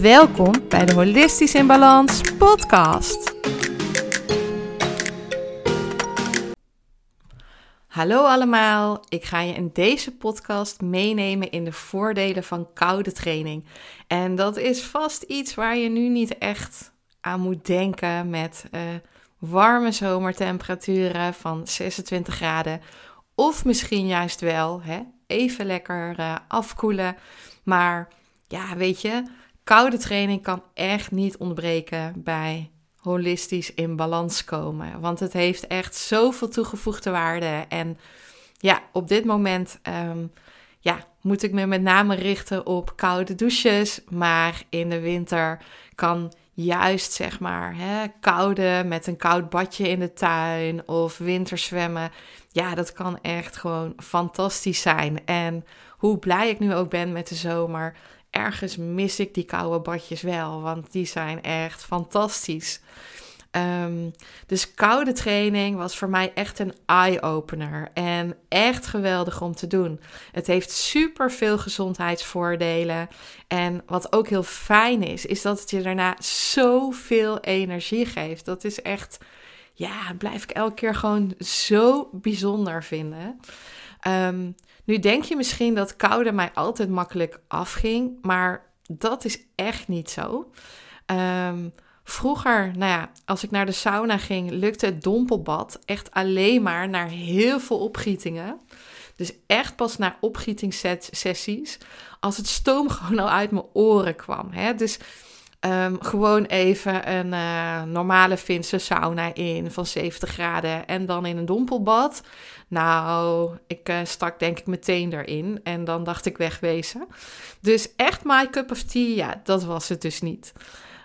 Welkom bij de Holistisch in Balans podcast. Hallo allemaal, ik ga je in deze podcast meenemen in de voordelen van koude training. En dat is vast iets waar je nu niet echt aan moet denken met uh, warme zomertemperaturen van 26 graden. Of misschien juist wel, hè, even lekker uh, afkoelen. Maar ja, weet je, koude training kan echt niet ontbreken bij holistisch in balans komen. Want het heeft echt zoveel toegevoegde waarde. En ja, op dit moment um, ja, moet ik me met name richten op koude douches. Maar in de winter kan juist zeg maar hè, koude met een koud badje in de tuin of winterzwemmen. Ja, dat kan echt gewoon fantastisch zijn. En hoe blij ik nu ook ben met de zomer, ergens mis ik die koude badjes wel, want die zijn echt fantastisch. Um, dus koude training was voor mij echt een eye-opener en echt geweldig om te doen. Het heeft super veel gezondheidsvoordelen. En wat ook heel fijn is, is dat het je daarna zoveel energie geeft. Dat is echt, ja, blijf ik elke keer gewoon zo bijzonder vinden. Um, nu denk je misschien dat koude mij altijd makkelijk afging, maar dat is echt niet zo. Um, vroeger, nou ja, als ik naar de sauna ging, lukte het dompelbad echt alleen maar naar heel veel opgietingen. Dus echt pas naar opgietingssessies, als het stoom gewoon al uit mijn oren kwam. Hè? Dus Um, gewoon even een uh, normale Finse sauna in van 70 graden en dan in een dompelbad. Nou, ik uh, stak denk ik meteen erin en dan dacht ik wegwezen. Dus echt my cup of tea, ja, dat was het dus niet.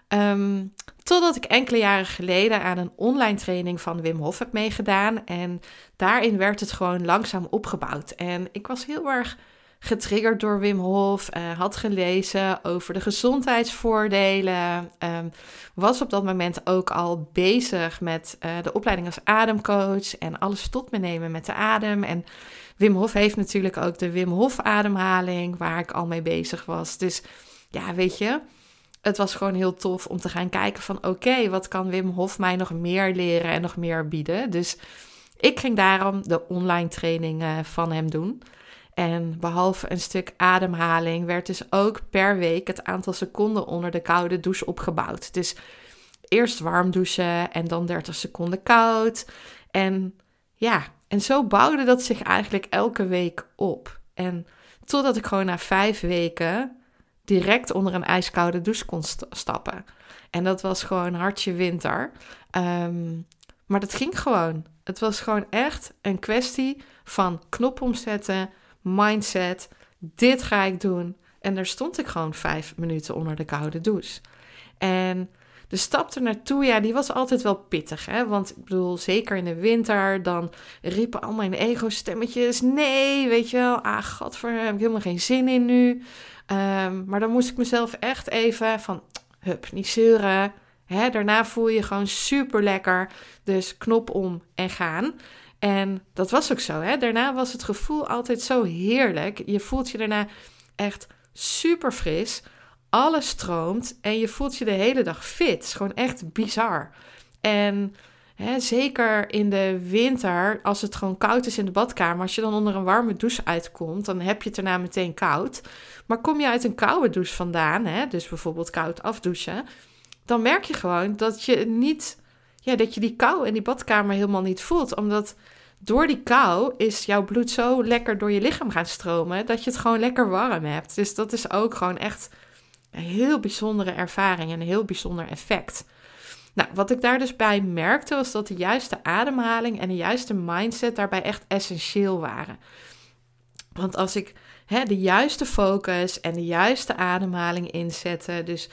Um, totdat ik enkele jaren geleden aan een online training van Wim Hof heb meegedaan. En daarin werd het gewoon langzaam opgebouwd. En ik was heel erg getriggerd door Wim Hof, uh, had gelezen over de gezondheidsvoordelen, um, was op dat moment ook al bezig met uh, de opleiding als ademcoach en alles tot me nemen met de adem. En Wim Hof heeft natuurlijk ook de Wim Hof ademhaling, waar ik al mee bezig was. Dus ja, weet je, het was gewoon heel tof om te gaan kijken van oké, wat kan Wim Hof mij nog meer leren en nog meer bieden. Dus ik ging daarom de online training van hem doen. En behalve een stuk ademhaling werd dus ook per week het aantal seconden onder de koude douche opgebouwd. Dus eerst warm douchen en dan 30 seconden koud. En ja, en zo bouwde dat zich eigenlijk elke week op. En totdat ik gewoon na vijf weken direct onder een ijskoude douche kon stappen. En dat was gewoon hartje winter. Um, maar dat ging gewoon. Het was gewoon echt een kwestie van knop omzetten mindset. Dit ga ik doen. En daar stond ik gewoon vijf minuten onder de koude douche. En de stap er naartoe, ja, die was altijd wel pittig. Hè? Want ik bedoel, zeker in de winter, dan riepen al mijn ego-stemmetjes: nee, weet je wel, ah, godver, heb ik helemaal geen zin in nu. Um, maar dan moest ik mezelf echt even van, hup, niet zeuren. Hè? Daarna voel je gewoon super lekker. Dus knop om en gaan. En dat was ook zo. Hè? Daarna was het gevoel altijd zo heerlijk. Je voelt je daarna echt super fris. Alles stroomt en je voelt je de hele dag fit. Het is gewoon echt bizar. En hè, zeker in de winter, als het gewoon koud is in de badkamer, als je dan onder een warme douche uitkomt, dan heb je het daarna meteen koud. Maar kom je uit een koude douche vandaan, hè, dus bijvoorbeeld koud afdouchen, dan merk je gewoon dat je niet ja, dat je die kou in die badkamer helemaal niet voelt. Omdat door die kou is jouw bloed zo lekker door je lichaam gaan stromen dat je het gewoon lekker warm hebt. Dus dat is ook gewoon echt een heel bijzondere ervaring en een heel bijzonder effect. Nou, wat ik daar dus bij merkte was dat de juiste ademhaling en de juiste mindset daarbij echt essentieel waren. Want als ik hè, de juiste focus en de juiste ademhaling inzette, dus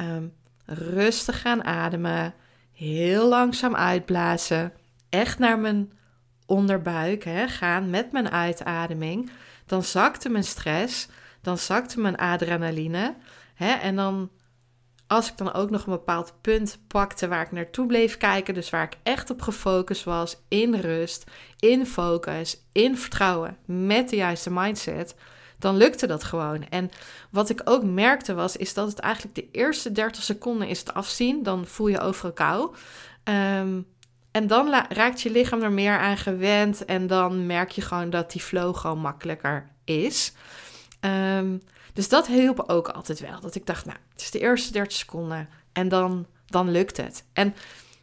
um, rustig gaan ademen, heel langzaam uitblazen, echt naar mijn onderbuik hè, gaan met mijn uitademing, dan zakte mijn stress, dan zakte mijn adrenaline. Hè, en dan, als ik dan ook nog een bepaald punt pakte waar ik naartoe bleef kijken, dus waar ik echt op gefocust was, in rust, in focus, in vertrouwen, met de juiste mindset, dan lukte dat gewoon. En wat ik ook merkte was, is dat het eigenlijk de eerste 30 seconden is het afzien. Dan voel je overal kou. Um, en dan raakt je lichaam er meer aan gewend. En dan merk je gewoon dat die flow gewoon makkelijker is. Ehm, dus dat hielp ook altijd wel. Dat ik dacht, nou, het is de eerste 30 seconden. En dan, dan lukt het. En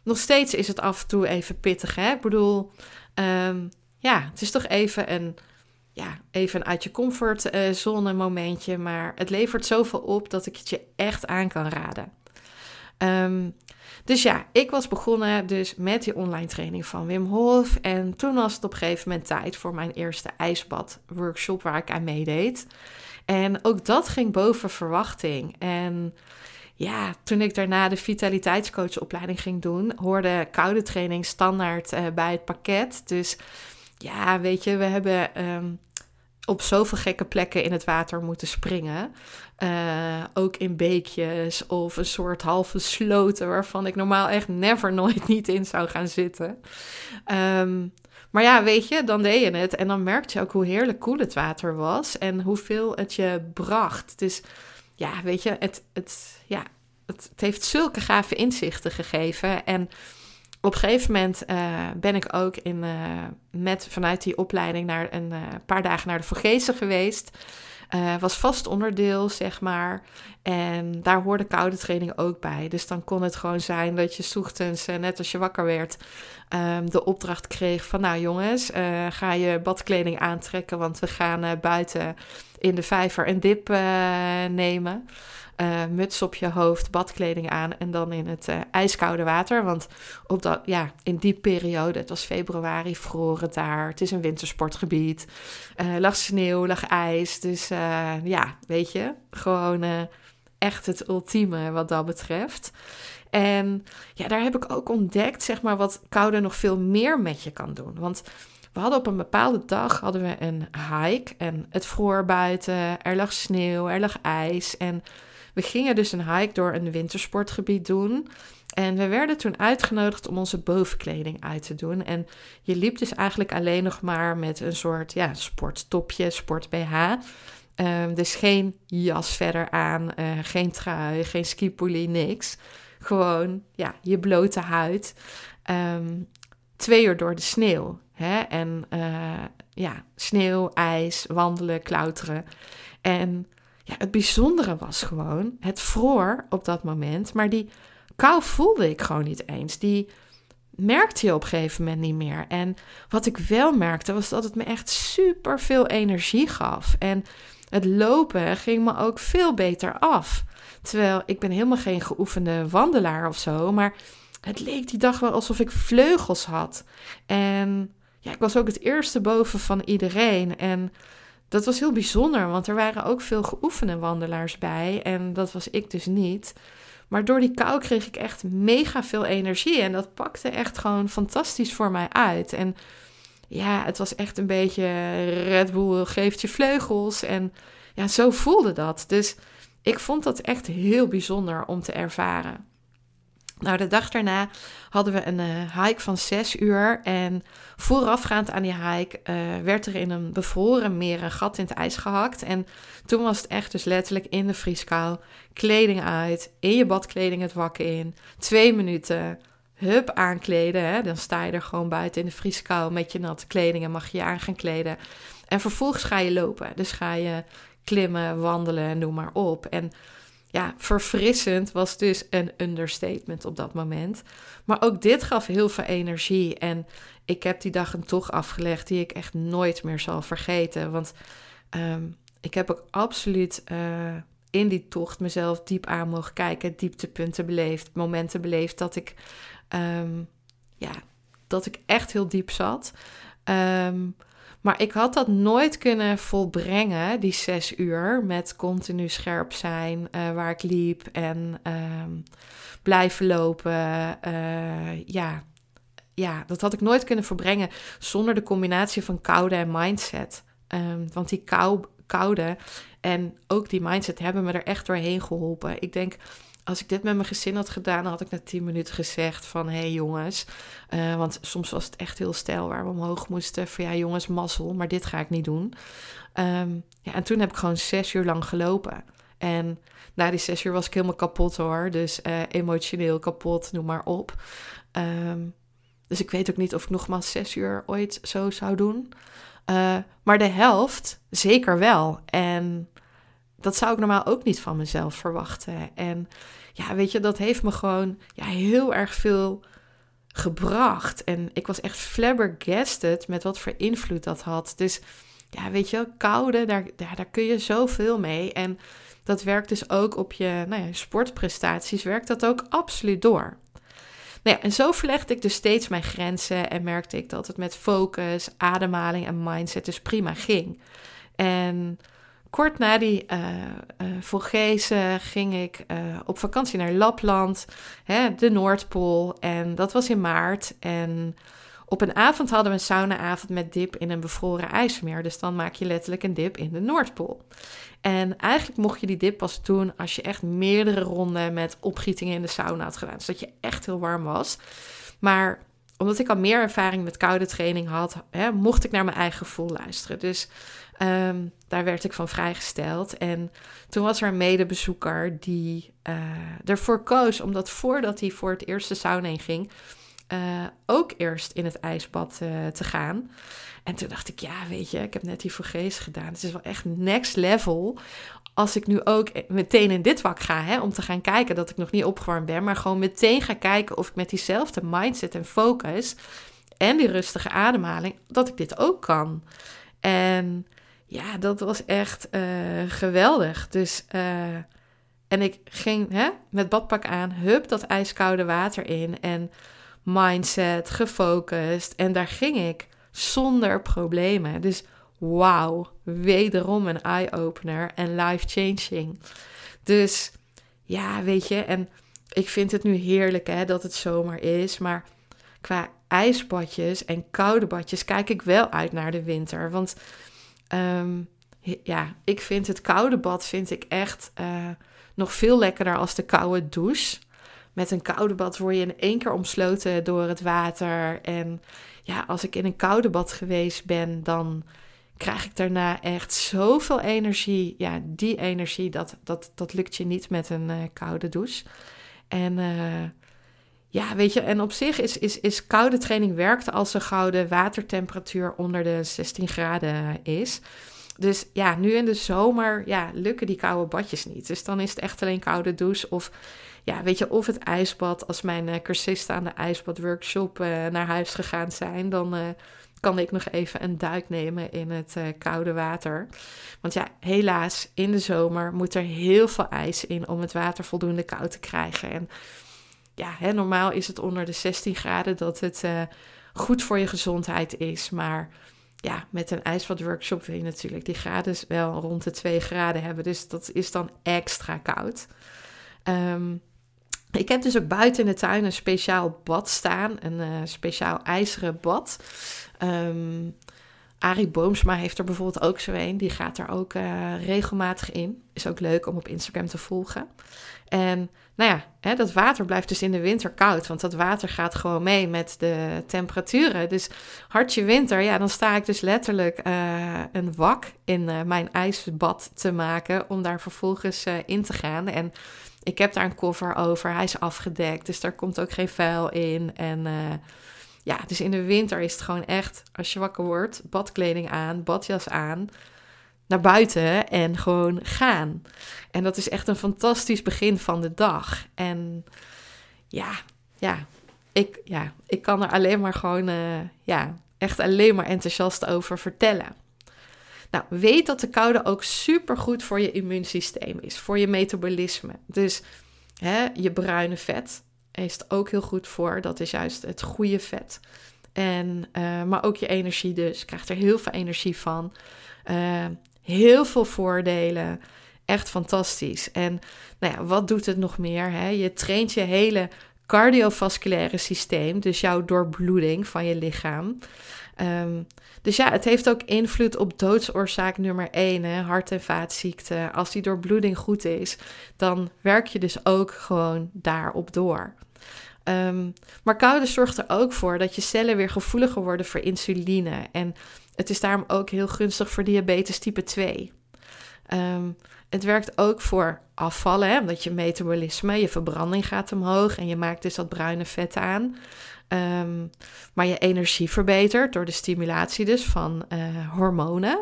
nog steeds is het af en toe even pittig. Hè? Ik bedoel, ehm, ja, het is toch even een, ja, even uit je comfortzone momentje. Maar het levert zoveel op dat ik het je echt aan kan raden. Um, dus ja, ik was begonnen dus met die online training van Wim Hof. En toen was het op een gegeven moment tijd voor mijn eerste ijsbad workshop waar ik aan meedeed. En ook dat ging boven verwachting. En ja, toen ik daarna de vitaliteitscoachopleiding ging doen, hoorde koude training standaard uh, bij het pakket. Dus ja, weet je, we hebben um, op zoveel gekke plekken in het water moeten springen. Uh, ook in beekjes of een soort halve sloten waarvan ik normaal echt never nooit niet in zou gaan zitten. Um, maar ja, weet je, dan deed je het en dan merkte je ook hoe heerlijk koel het water was en hoeveel het je bracht. Dus ja, weet je, het, het, ja, het, het heeft zulke gave inzichten gegeven en op een gegeven moment uh, ben ik ook in, uh, met, vanuit die opleiding naar een uh, paar dagen naar de Vogezen geweest. was vast onderdeel, zeg maar. En daar hoorde koude training ook bij. Dus dan kon het gewoon zijn dat je ochtends, net als je wakker werd, um, de opdracht kreeg van... Nou jongens, ga je badkleding aantrekken, want we gaan buiten in de vijver een dip nemen muts op je hoofd, badkleding aan en dan in het ijskoude water. Want op dat, ja, in die periode, het was februari, vroor het daar. Het is een wintersportgebied. Uh, lag sneeuw, lag ijs. Dus ja, weet je, gewoon echt het ultieme wat dat betreft. En ja, daar heb ik ook ontdekt, zeg maar, wat koude nog veel meer met je kan doen. Want we hadden op een bepaalde dag hadden we een hike en het vroor buiten. Er lag sneeuw, er lag ijs en we gingen dus een hike door een wintersportgebied doen. En we werden toen uitgenodigd om onze bovenkleding uit te doen. En je liep dus eigenlijk alleen nog maar met een soort ja, sporttopje, sport BH. Ehm, dus geen jas verder aan, uh, geen trui, geen skipoli, niks. Gewoon ja, je blote huid. Ehm, twee uur door de sneeuw. Hè? En uh, ja, sneeuw, ijs, wandelen, klauteren. En ja, het bijzondere was gewoon, het vroor op dat moment, maar die kou voelde ik gewoon niet eens. Die merkte je op een gegeven moment niet meer. En wat ik wel merkte, was dat het me echt super veel energie gaf. En het lopen ging me ook veel beter af. Terwijl ik ben helemaal geen geoefende wandelaar of zo, maar het leek die dag wel alsof ik vleugels had. En ja, ik was ook het eerste boven van iedereen. En dat was heel bijzonder, want er waren ook veel geoefende wandelaars bij en dat was ik dus niet. Maar door die kou kreeg ik echt mega veel energie en dat pakte echt gewoon fantastisch voor mij uit. En ja, het was echt een beetje Red Bull geeft je vleugels en ja, zo voelde dat. Dus ik vond dat echt heel bijzonder om te ervaren. Nou, de dag daarna hadden we een uh, hike van zes uur. En voorafgaand aan die hike uh, werd er in een bevroren meer een gat in het ijs gehakt. En toen was het echt dus letterlijk in de vrieskou. Kleding uit, in je badkleding het wakken in. Twee minuten, hup aankleden. Hè? Dan sta je er gewoon buiten in de vrieskou met je natte kleding en mag je je aan gaan kleden. En vervolgens ga je lopen. Dus ga je klimmen, wandelen, noem maar op. En ja, verfrissend was dus een understatement op dat moment. Maar ook dit gaf heel veel energie. En ik heb die dag een tocht afgelegd die ik echt nooit meer zal vergeten. Want ehm, ik heb ook absoluut uh, in die tocht mezelf diep aan mogen kijken. Dieptepunten beleefd, momenten beleefd dat ik, um, ja, dat ik echt heel diep zat. Um, Maar ik had dat nooit kunnen volbrengen, die zes uur, met continu scherp zijn uh, waar ik liep en ehm, blijven lopen. Uh, ja, ja, dat had ik nooit kunnen verbrengen zonder de combinatie van koude en mindset. Um, want die kou, koude en ook die mindset hebben me er echt doorheen geholpen. Ik denk, als ik dit met mijn gezin had gedaan, had ik na 10 minuten gezegd van... hé hey jongens, uh, want soms was het echt heel stijl waar we omhoog moesten... van ja jongens, mazzel, maar dit ga ik niet doen. Um, ja, en toen heb ik gewoon zes uur lang gelopen. En na die zes uur was ik helemaal kapot hoor. Dus uh, emotioneel kapot, noem maar op. Um, dus ik weet ook niet of ik nogmaals zes uur ooit zo zou doen. Uh, maar de helft zeker wel. En dat zou ik normaal ook niet van mezelf verwachten. En ja, weet je, dat heeft me gewoon ja, heel erg veel gebracht. En ik was echt flabbergasted met wat voor invloed dat had. Dus ja, weet je, koude, daar, daar, daar kun je zoveel mee. En dat werkt dus ook op je nou ja, sportprestaties, werkt dat ook absoluut door. Nou ja, en zo verlegde ik dus steeds mijn grenzen en merkte ik dat het met focus, ademhaling en mindset dus prima ging. En kort na die uh, ging ik uh, op vakantie naar Lapland, hè, de Noordpool. En dat was in maart. En op een avond hadden we een saunaavond met dip in een bevroren ijsmeer. Dus dan maak je letterlijk een dip in de Noordpool. En eigenlijk mocht je die dip pas doen als je echt meerdere ronden met opgietingen in de sauna had gedaan. Zodat je echt heel warm was. Maar omdat ik al meer ervaring met koude training had, hè, mocht ik naar mijn eigen gevoel luisteren. Dus um, daar werd ik van vrijgesteld. En toen was er een medebezoeker die uh, ervoor koos, omdat voordat hij voor het eerste sauna heen ging, uh, ook eerst in het ijsbad uh, te gaan. En toen dacht ik, ja, weet je, ik heb net die vergees gedaan. Het is wel echt next level. Als ik nu ook meteen in dit vak ga, hè, om te gaan kijken dat ik nog niet opgewarmd ben, maar gewoon meteen ga kijken of ik met diezelfde mindset en focus en die rustige ademhaling, dat ik dit ook kan. En ja, dat was echt uh, geweldig. Dus, uh, en ik ging hè, met badpak aan, hup dat ijskoude water in en mindset, gefocust. En daar ging ik zonder problemen. Dus wauw, wederom een eye-opener en life-changing. Dus ja, weet je, en ik vind het nu heerlijk hè, dat het zomer is, maar qua ijsbadjes en koude badjes kijk ik wel uit naar de winter. Want um, ja, ik vind het koude bad vind ik echt uh, nog veel lekkerder als de koude douche. Met een koude bad word je in één keer omsloten door het water. En ja, als ik in een koude bad geweest ben, dan krijg ik daarna echt zoveel energie. Ja, die energie, dat, dat, dat lukt je niet met een uh, koude douche. En uh, ja, weet je, en op zich is, is, is koude training werkt als de gouden watertemperatuur onder de 16 graden is. Dus ja, nu in de zomer ja, lukken die koude badjes niet. Dus dan is het echt alleen koude douche of ja, weet je, of het ijsbad. Als mijn uh, cursisten aan de ijsbadworkshop uh, naar huis gegaan zijn, dan kan ik nog even een duik nemen in het koude water. Want ja, helaas, in de zomer moet er heel veel ijs in om het water voldoende koud te krijgen. En ja, hè, normaal is het onder de 16 graden dat het goed voor je gezondheid is. Maar ja, met een ijsbadworkshop wil je natuurlijk die graden wel rond de 2 graden hebben. Dus dat is dan extra koud. Um, ik heb dus ook buiten in de tuin een speciaal bad staan, een uh, speciaal ijzeren bad. Um, Arie Boomsma heeft er bijvoorbeeld ook zo een. Die gaat er ook uh, regelmatig in. Is ook leuk om op Instagram te volgen. En nou ja, hè, dat water blijft dus in de winter koud. Want dat water gaat gewoon mee met de temperaturen. Dus hartje winter, ja, dan sta ik dus letterlijk uh, een wak in mijn ijsbad te maken. Om daar vervolgens in te gaan. En ik heb daar een koffer over. Hij is afgedekt, dus daar komt ook geen vuil in. En uh, ja, dus in de winter is het gewoon echt, als je wakker wordt, badkleding aan, badjas aan, naar buiten en gewoon gaan. En dat is echt een fantastisch begin van de dag. En ja, ja, ik, ja, ik kan er alleen maar gewoon, uh, ja, echt alleen maar enthousiast over vertellen. Nou, weet dat de koude ook super goed voor je immuunsysteem is, voor je metabolisme. Dus hè, je bruine vet is het ook heel goed voor. Dat is juist het goede vet. En, uh, maar ook je energie dus. Je krijgt er heel veel energie van. Uh, heel veel voordelen. Echt fantastisch. En nou ja, wat doet het nog meer? Hè? Je traint je hele cardiovasculaire systeem, dus jouw doorbloeding van je lichaam. Um, dus ja, het heeft ook invloed op doodsoorzaak nummer 1, hè, hart- en vaatziekten. Als die doorbloeding goed is, dan werk je dus ook gewoon daarop door. Um, maar koude zorgt er ook voor dat je cellen weer gevoeliger worden voor insuline. En het is daarom ook heel gunstig voor diabetes type 2. Um, ehm, het werkt ook voor afvallen, hè, omdat je metabolisme, je verbranding gaat omhoog en je maakt dus dat bruine vet aan. Um, maar je energie verbetert door de stimulatie dus van uh, hormonen.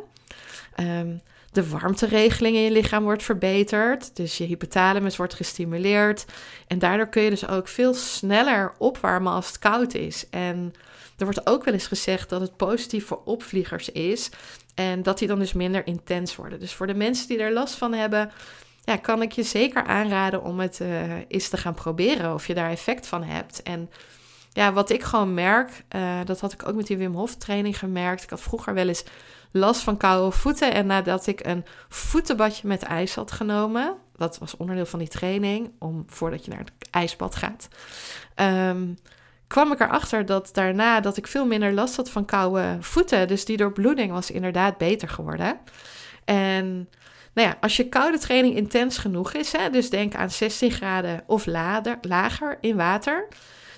Um, de warmteregeling in je lichaam wordt verbeterd. Dus je hypothalamus wordt gestimuleerd. En daardoor kun je dus ook veel sneller opwarmen als het koud is. En er wordt ook wel eens gezegd dat het positief voor opvliegers is. En dat die dan dus minder intens worden. Dus voor de mensen die er last van hebben, ja, kan ik je zeker aanraden om het uh, eens te gaan proberen. Of je daar effect van hebt. En ja, wat ik gewoon merk, uh, dat had ik ook met die Wim Hof training gemerkt. Ik had vroeger wel eens last van koude voeten. En nadat ik een voetenbadje met ijs had genomen, dat was onderdeel van die training, om voordat je naar het ijsbad gaat, um, kwam ik erachter dat daarna dat ik veel minder last had van koude voeten. Dus die doorbloeding was inderdaad beter geworden. En nou ja, als je koude training intens genoeg is, hè, dus denk aan 16 graden of lager in water,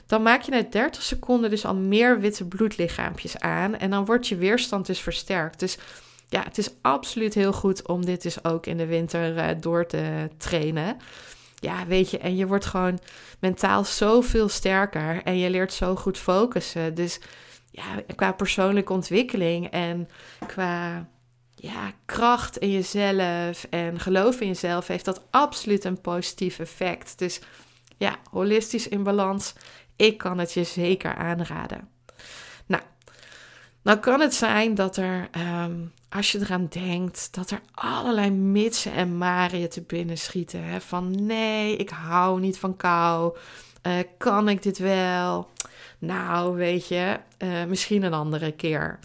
dan maak je na 30 seconden dus al meer witte bloedlichaampjes aan. En dan wordt je weerstand dus versterkt. Dus ja, het is absoluut heel goed om dit dus ook in de winter uh, door te trainen. Ja, weet je, en je wordt gewoon mentaal zoveel sterker en je leert zo goed focussen. Dus ja, qua persoonlijke ontwikkeling en qua ja, kracht in jezelf en geloof in jezelf heeft dat absoluut een positief effect. Dus ja, holistisch in balans ik kan het je zeker aanraden. Nou, nou kan het zijn dat er, ehm, als je eraan denkt, dat er allerlei mitsen en maren je te binnen schieten. Hè? Van nee, ik hou niet van kou. Uh, kan ik dit wel? Nou, weet je, uh, misschien een andere keer.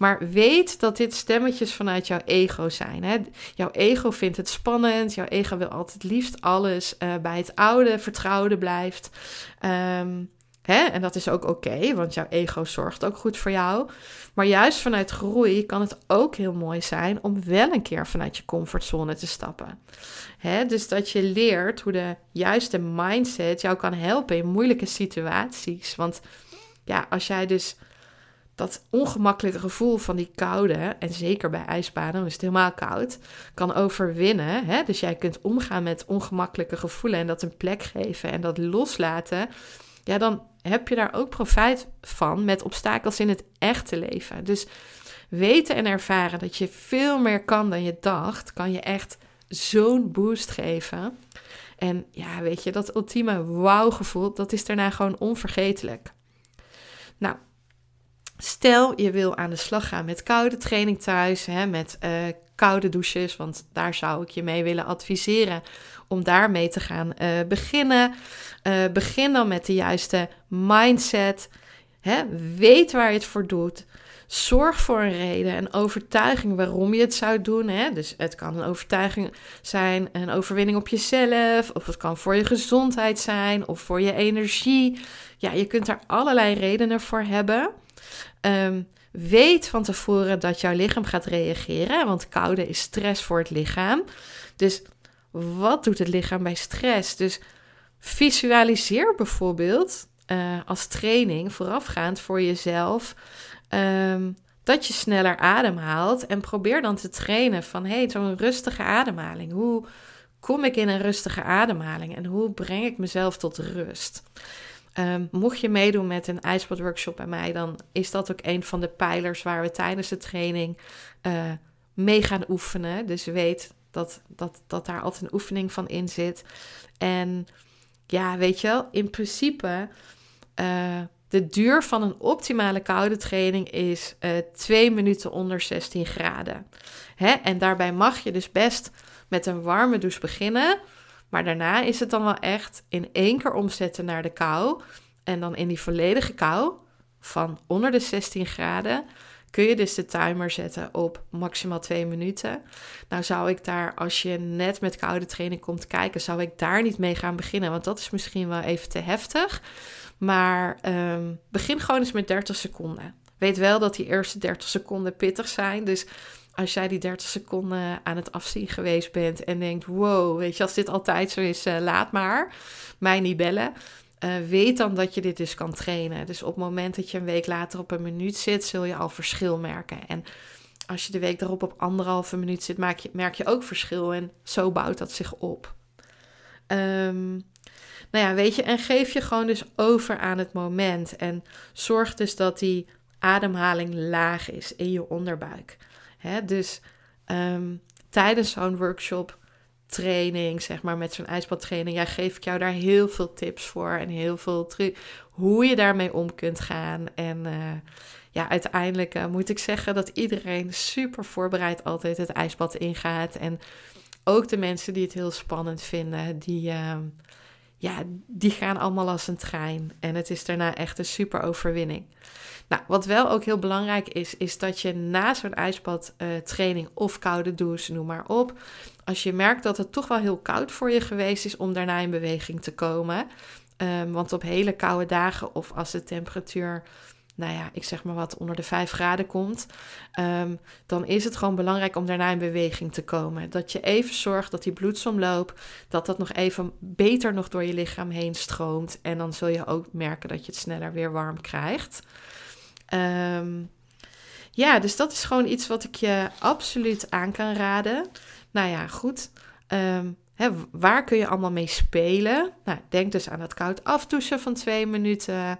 Maar weet dat dit stemmetjes vanuit jouw ego zijn. Hè? Jouw ego vindt het spannend. Jouw ego wil altijd liefst alles uh, bij het oude, vertrouwde blijft. Um, Hè? En dat is ook oké, want jouw ego zorgt ook goed voor jou. Maar juist vanuit groei kan het ook heel mooi zijn om wel een keer vanuit je comfortzone te stappen. Hè? Dus dat je leert hoe de juiste mindset jou kan helpen in moeilijke situaties. Want ja, als jij dus dat ongemakkelijke gevoel van die koude, en zeker bij ijsbaden, is het helemaal koud, kan overwinnen. Hè? Dus jij kunt omgaan met ongemakkelijke gevoelen en dat een plek geven en dat loslaten ja, dan heb je daar ook profijt van met obstakels in het echte leven. Dus weten en ervaren dat je veel meer kan dan je dacht, kan je echt zo'n boost geven. En ja, weet je, dat ultieme wow-gevoel, dat is daarna gewoon onvergetelijk. Nou, stel je wil aan de slag gaan met koude training thuis, hè, met uh, koude douches, want daar zou ik je mee willen adviseren om daarmee te gaan uh, beginnen. Uh, begin dan met de juiste mindset. Hè? Weet waar je het voor doet. Zorg voor een reden, een overtuiging waarom je het zou doen. Hè? Dus het kan een overtuiging zijn, een overwinning op jezelf, of het kan voor je gezondheid zijn, of voor je energie. Ja, je kunt daar allerlei redenen voor hebben. Um, weet van tevoren dat jouw lichaam gaat reageren, want koude is stress voor het lichaam. Dus wat doet het lichaam bij stress? Dus visualiseer bijvoorbeeld uh, als training voorafgaand voor jezelf um, dat je sneller ademhaalt en probeer dan te trainen van hey, zo'n rustige ademhaling. Hoe kom ik in een rustige ademhaling en hoe breng ik mezelf tot rust? Um, mocht je meedoen met een ijsbadworkshop bij mij, dan is dat ook een van de pijlers waar we tijdens de training uh, mee gaan oefenen. Dus weet dat, dat, dat daar altijd een oefening van in zit. En ja, weet je wel, in principe, uh, de duur van een optimale koude training is uh, twee minuten onder 16 graden. Hè? En daarbij mag je dus best met een warme douche beginnen. Maar daarna is het dan wel echt in één keer omzetten naar de kou. En dan in die volledige kou van onder de 16 graden kun je dus de timer zetten op maximaal 2 minuten. Nou zou ik daar, als je net met koude training komt kijken, zou ik daar niet mee gaan beginnen, want dat is misschien wel even te heftig. Maar um, begin gewoon eens met 30 seconden. Weet wel dat die eerste 30 seconden pittig zijn, dus als jij die 30 seconden aan het afzien geweest bent en denkt: wow, weet je, als dit altijd zo is, uh, laat maar. Mij niet bellen. Uh, weet dan dat je dit dus kan trainen. Dus op het moment dat je een week later op een minuut zit, zul je al verschil merken. En als je de week daarop op anderhalve minuut zit, merk je, merk je ook verschil. En zo bouwt dat zich op. Um, nou ja, weet je, en geef je gewoon dus over aan het moment. En zorg dus dat die ademhaling laag is in je onderbuik. Hè? Dus um, tijdens zo'n workshop training, zeg maar, met zo'n ijsbadtraining, ja, geef ik jou daar heel veel tips voor en heel veel trucs hoe je daarmee om kunt gaan. En uh, ja, uiteindelijk uh, moet ik zeggen dat iedereen super voorbereid altijd het ijsbad ingaat. En ook de mensen die het heel spannend vinden, die, uh, ja, die gaan allemaal als een trein. En het is daarna echt een super overwinning. Nou, wat wel ook heel belangrijk is, is dat je na zo'n ijsbadtraining uh, of koude douche, noem maar op, als je merkt dat het toch wel heel koud voor je geweest is om daarna in beweging te komen. Um, want op hele koude dagen of als de temperatuur, nou ja, ik zeg maar wat, onder de 5 graden komt, um, dan is het gewoon belangrijk om daarna in beweging te komen. Dat je even zorgt dat die bloedsomloop, dat dat nog even beter nog door je lichaam heen stroomt. En dan zul je ook merken dat je het sneller weer warm krijgt. Um, ja, dus dat is gewoon iets wat ik je absoluut aan kan raden. Nou ja, goed. Hè, waar kun je allemaal mee spelen? Nou, denk dus aan het koud afdouchen van twee minuten.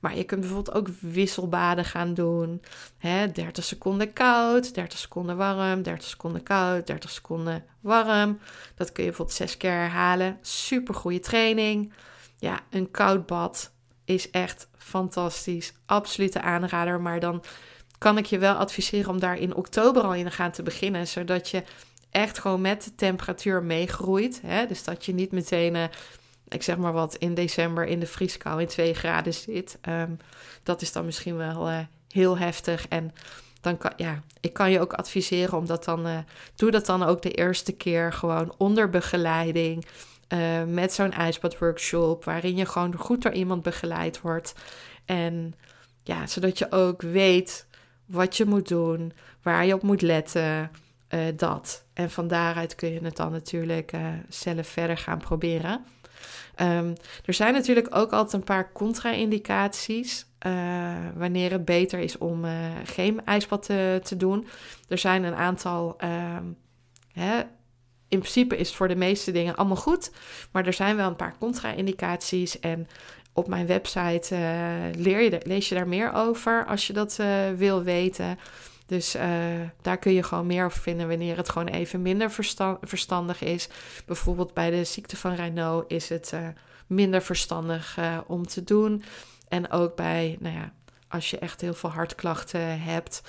Maar je kunt bijvoorbeeld ook wisselbaden gaan doen. Hè, 30 seconden koud, 30 seconden warm, 30 seconden koud, 30 seconden warm. Dat kun je bijvoorbeeld zes keer herhalen. Super goede training. Ja, een koud bad is echt fantastisch. Absolute aanrader. Maar dan kan ik je wel adviseren om daar in oktober al in gaan te beginnen. Zodat je echt gewoon met de temperatuur meegroeit. Hè? Dus dat je niet meteen, uh, ik zeg maar wat, in december in de vrieskou in 2 graden zit. Um, dat is dan misschien wel uh, heel heftig. En dan kan, ja, ik kan je ook adviseren om dat dan, uh, doe dat dan ook de eerste keer gewoon onder begeleiding. Uh, met zo'n ijsbadworkshop, waarin je gewoon goed door iemand begeleid wordt. En ja, zodat je ook weet wat je moet doen, waar je op moet letten, uh, dat. En van daaruit kun je het dan natuurlijk uh, zelf verder gaan proberen. Um, er zijn natuurlijk ook altijd een paar contra-indicaties wanneer het beter is om geen ijsbad te, te, doen. Er zijn een aantal um, hè, in principe is het voor de meeste dingen allemaal goed. Maar er zijn wel een paar contra-indicaties. En op mijn website uh, leer je lees je daar meer over als je dat uh, wil weten. Dus uh, daar kun je gewoon meer over vinden wanneer het gewoon even minder verstand verstandig is. Bijvoorbeeld bij de ziekte van Raynaud is het minder verstandig om te doen. En ook bij, nou ja, als je echt heel veel hartklachten hebt.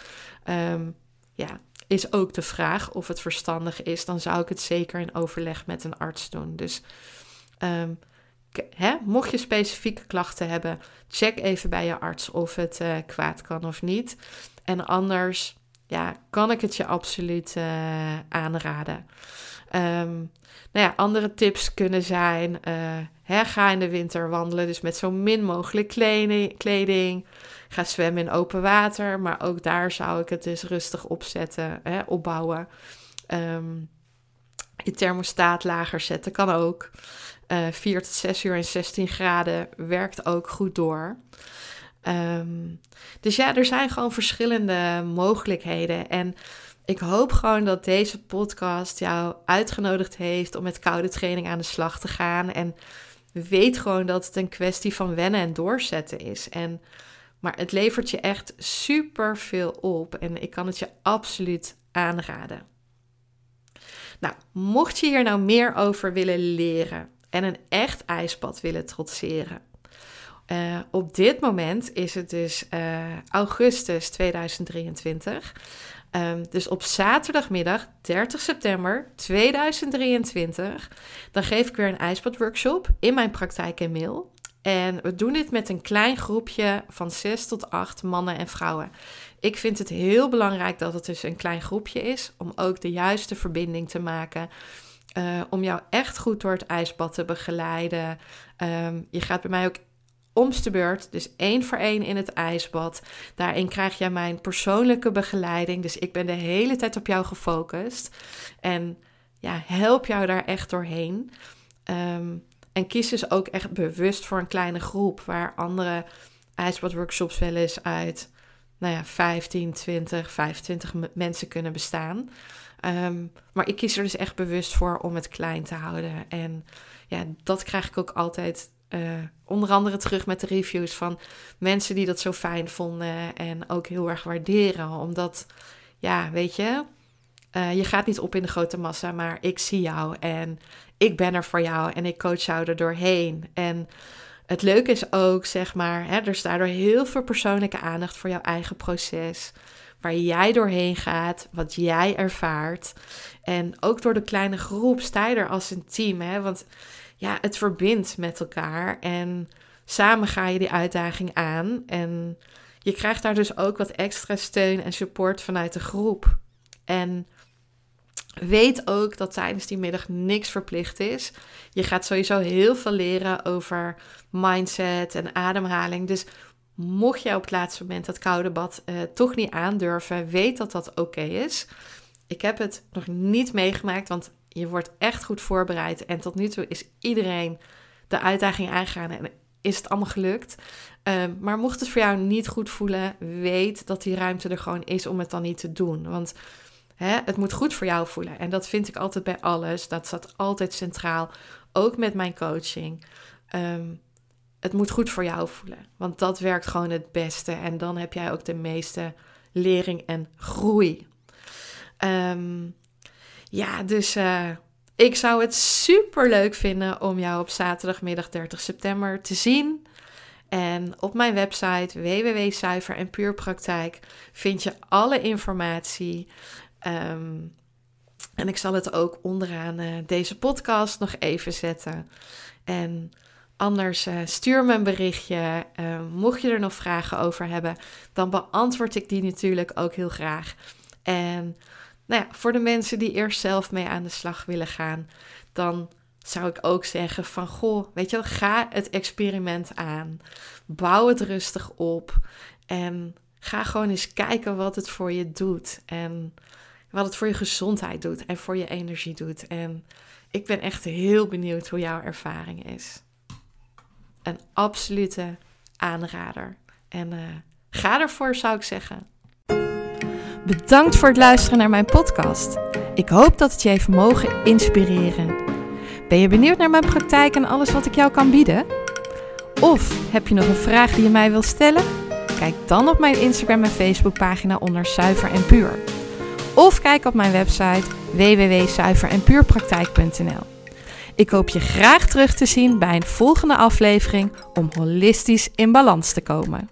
Um, ja, is ook de vraag of het verstandig is. Dan zou ik het zeker in overleg met een arts doen. Dus um, hè, mocht je specifieke klachten hebben, check even bij je arts of het uh, kwaad kan of niet. En anders ja, kan ik het je absoluut uh, aanraden. Um, nou ja, andere tips kunnen zijn: uh, hè, ga in de winter wandelen, dus met zo min mogelijk kleding. Ga zwemmen in open water, maar ook daar zou ik het dus rustig opzetten, hè, opbouwen. Um, je thermostaat lager zetten kan ook. Uh, eh, 4 tot 6 uur en 16 graden werkt ook goed door. Um, dus ja, er zijn gewoon verschillende mogelijkheden. En ik hoop gewoon dat deze podcast jou uitgenodigd heeft om met koude training aan de slag te gaan. En weet gewoon dat het een kwestie van wennen en doorzetten is. En, maar het levert je echt super veel op. En ik kan het je absoluut aanraden. Nou, mocht je hier nou meer over willen leren en een echt ijsbad willen trotseren. Uh, op dit moment is het dus uh, augustus 2023. Um, dus op zaterdagmiddag 30 september 2023, dan geef ik weer een ijsbadworkshop in mijn praktijk en mail. En we doen dit met een klein groepje van 6 tot 8 mannen en vrouwen. Ik vind het heel belangrijk dat het dus een klein groepje is, om ook de juiste verbinding te maken. Uh, om jou echt goed door het ijsbad te begeleiden. Um, je gaat bij mij ook omste beurt, dus één voor één in het ijsbad. Daarin krijg jij mijn persoonlijke begeleiding. Dus ik ben de hele tijd op jou gefocust. En ja, help jou daar echt doorheen. Um, en kies dus ook echt bewust voor een kleine groep, waar andere ijsbadworkshops wel eens uit nou ja, 15, 20, 25 mensen kunnen bestaan. Um, maar ik kies er dus echt bewust voor om het klein te houden. En ja, dat krijg ik ook altijd uh, onder andere terug met de reviews van mensen die dat zo fijn vonden en ook heel erg waarderen. Omdat, ja, weet je, uh, je gaat niet op in de grote massa, maar ik zie jou en ik ben er voor jou en ik coach jou er doorheen. En het leuke is ook, zeg maar, hè, er is daardoor heel veel persoonlijke aandacht voor jouw eigen proces. Waar jij doorheen gaat, wat jij ervaart. En ook door de kleine groep sta je er als een team. Hè? Want ja, het verbindt met elkaar. En samen ga je die uitdaging aan. En je krijgt daar dus ook wat extra steun en support vanuit de groep. En Weet ook dat tijdens die middag niks verplicht is. Je gaat sowieso heel veel leren over mindset en ademhaling. Dus mocht jij op het laatste moment dat koude bad uh, toch niet aandurven, weet dat dat oké is. Ik heb het nog niet meegemaakt, want je wordt echt goed voorbereid. En tot nu toe is iedereen de uitdaging aangegaan en is het allemaal gelukt. Um, maar mocht het voor jou niet goed voelen, weet dat die ruimte er gewoon is om het dan niet te doen. Want Het moet goed voor jou voelen. En dat vind ik altijd bij alles. Dat staat altijd centraal. Ook met mijn coaching. Um, het moet goed voor jou voelen. Want dat werkt gewoon het beste. En dan heb jij ook de meeste lering en groei. Um, ja, dus uh, ik zou het super leuk vinden om jou op zaterdagmiddag 30 september te zien. En op mijn website www.zuiver en vind je alle informatie. Um, en ik zal het ook onderaan uh, deze podcast nog even zetten. En anders uh, stuur me een berichtje. Uh, mocht je er nog vragen over hebben, dan beantwoord ik die natuurlijk ook heel graag. En nou ja, voor de mensen die eerst zelf mee aan de slag willen gaan, dan zou ik ook zeggen van goh, weet je wel, ga het experiment aan. Bouw het rustig op en ga gewoon eens kijken wat het voor je doet. En wat het voor je gezondheid doet en voor je energie doet. En ik ben echt heel benieuwd hoe jouw ervaring is. Een absolute aanrader. En uh, ga ervoor, zou ik zeggen. Bedankt voor het luisteren naar mijn podcast. Ik hoop dat het je heeft mogen inspireren. Ben je benieuwd naar mijn praktijk en alles wat ik jou kan bieden? Of heb je nog een vraag die je mij wil stellen? Kijk dan op mijn Instagram en Facebook pagina onder Zuiver en Puur. Of kijk op mijn website www.zuiverenpuurpraktijk.nl. Ik hoop je graag terug te zien bij een volgende aflevering om holistisch in balans te komen.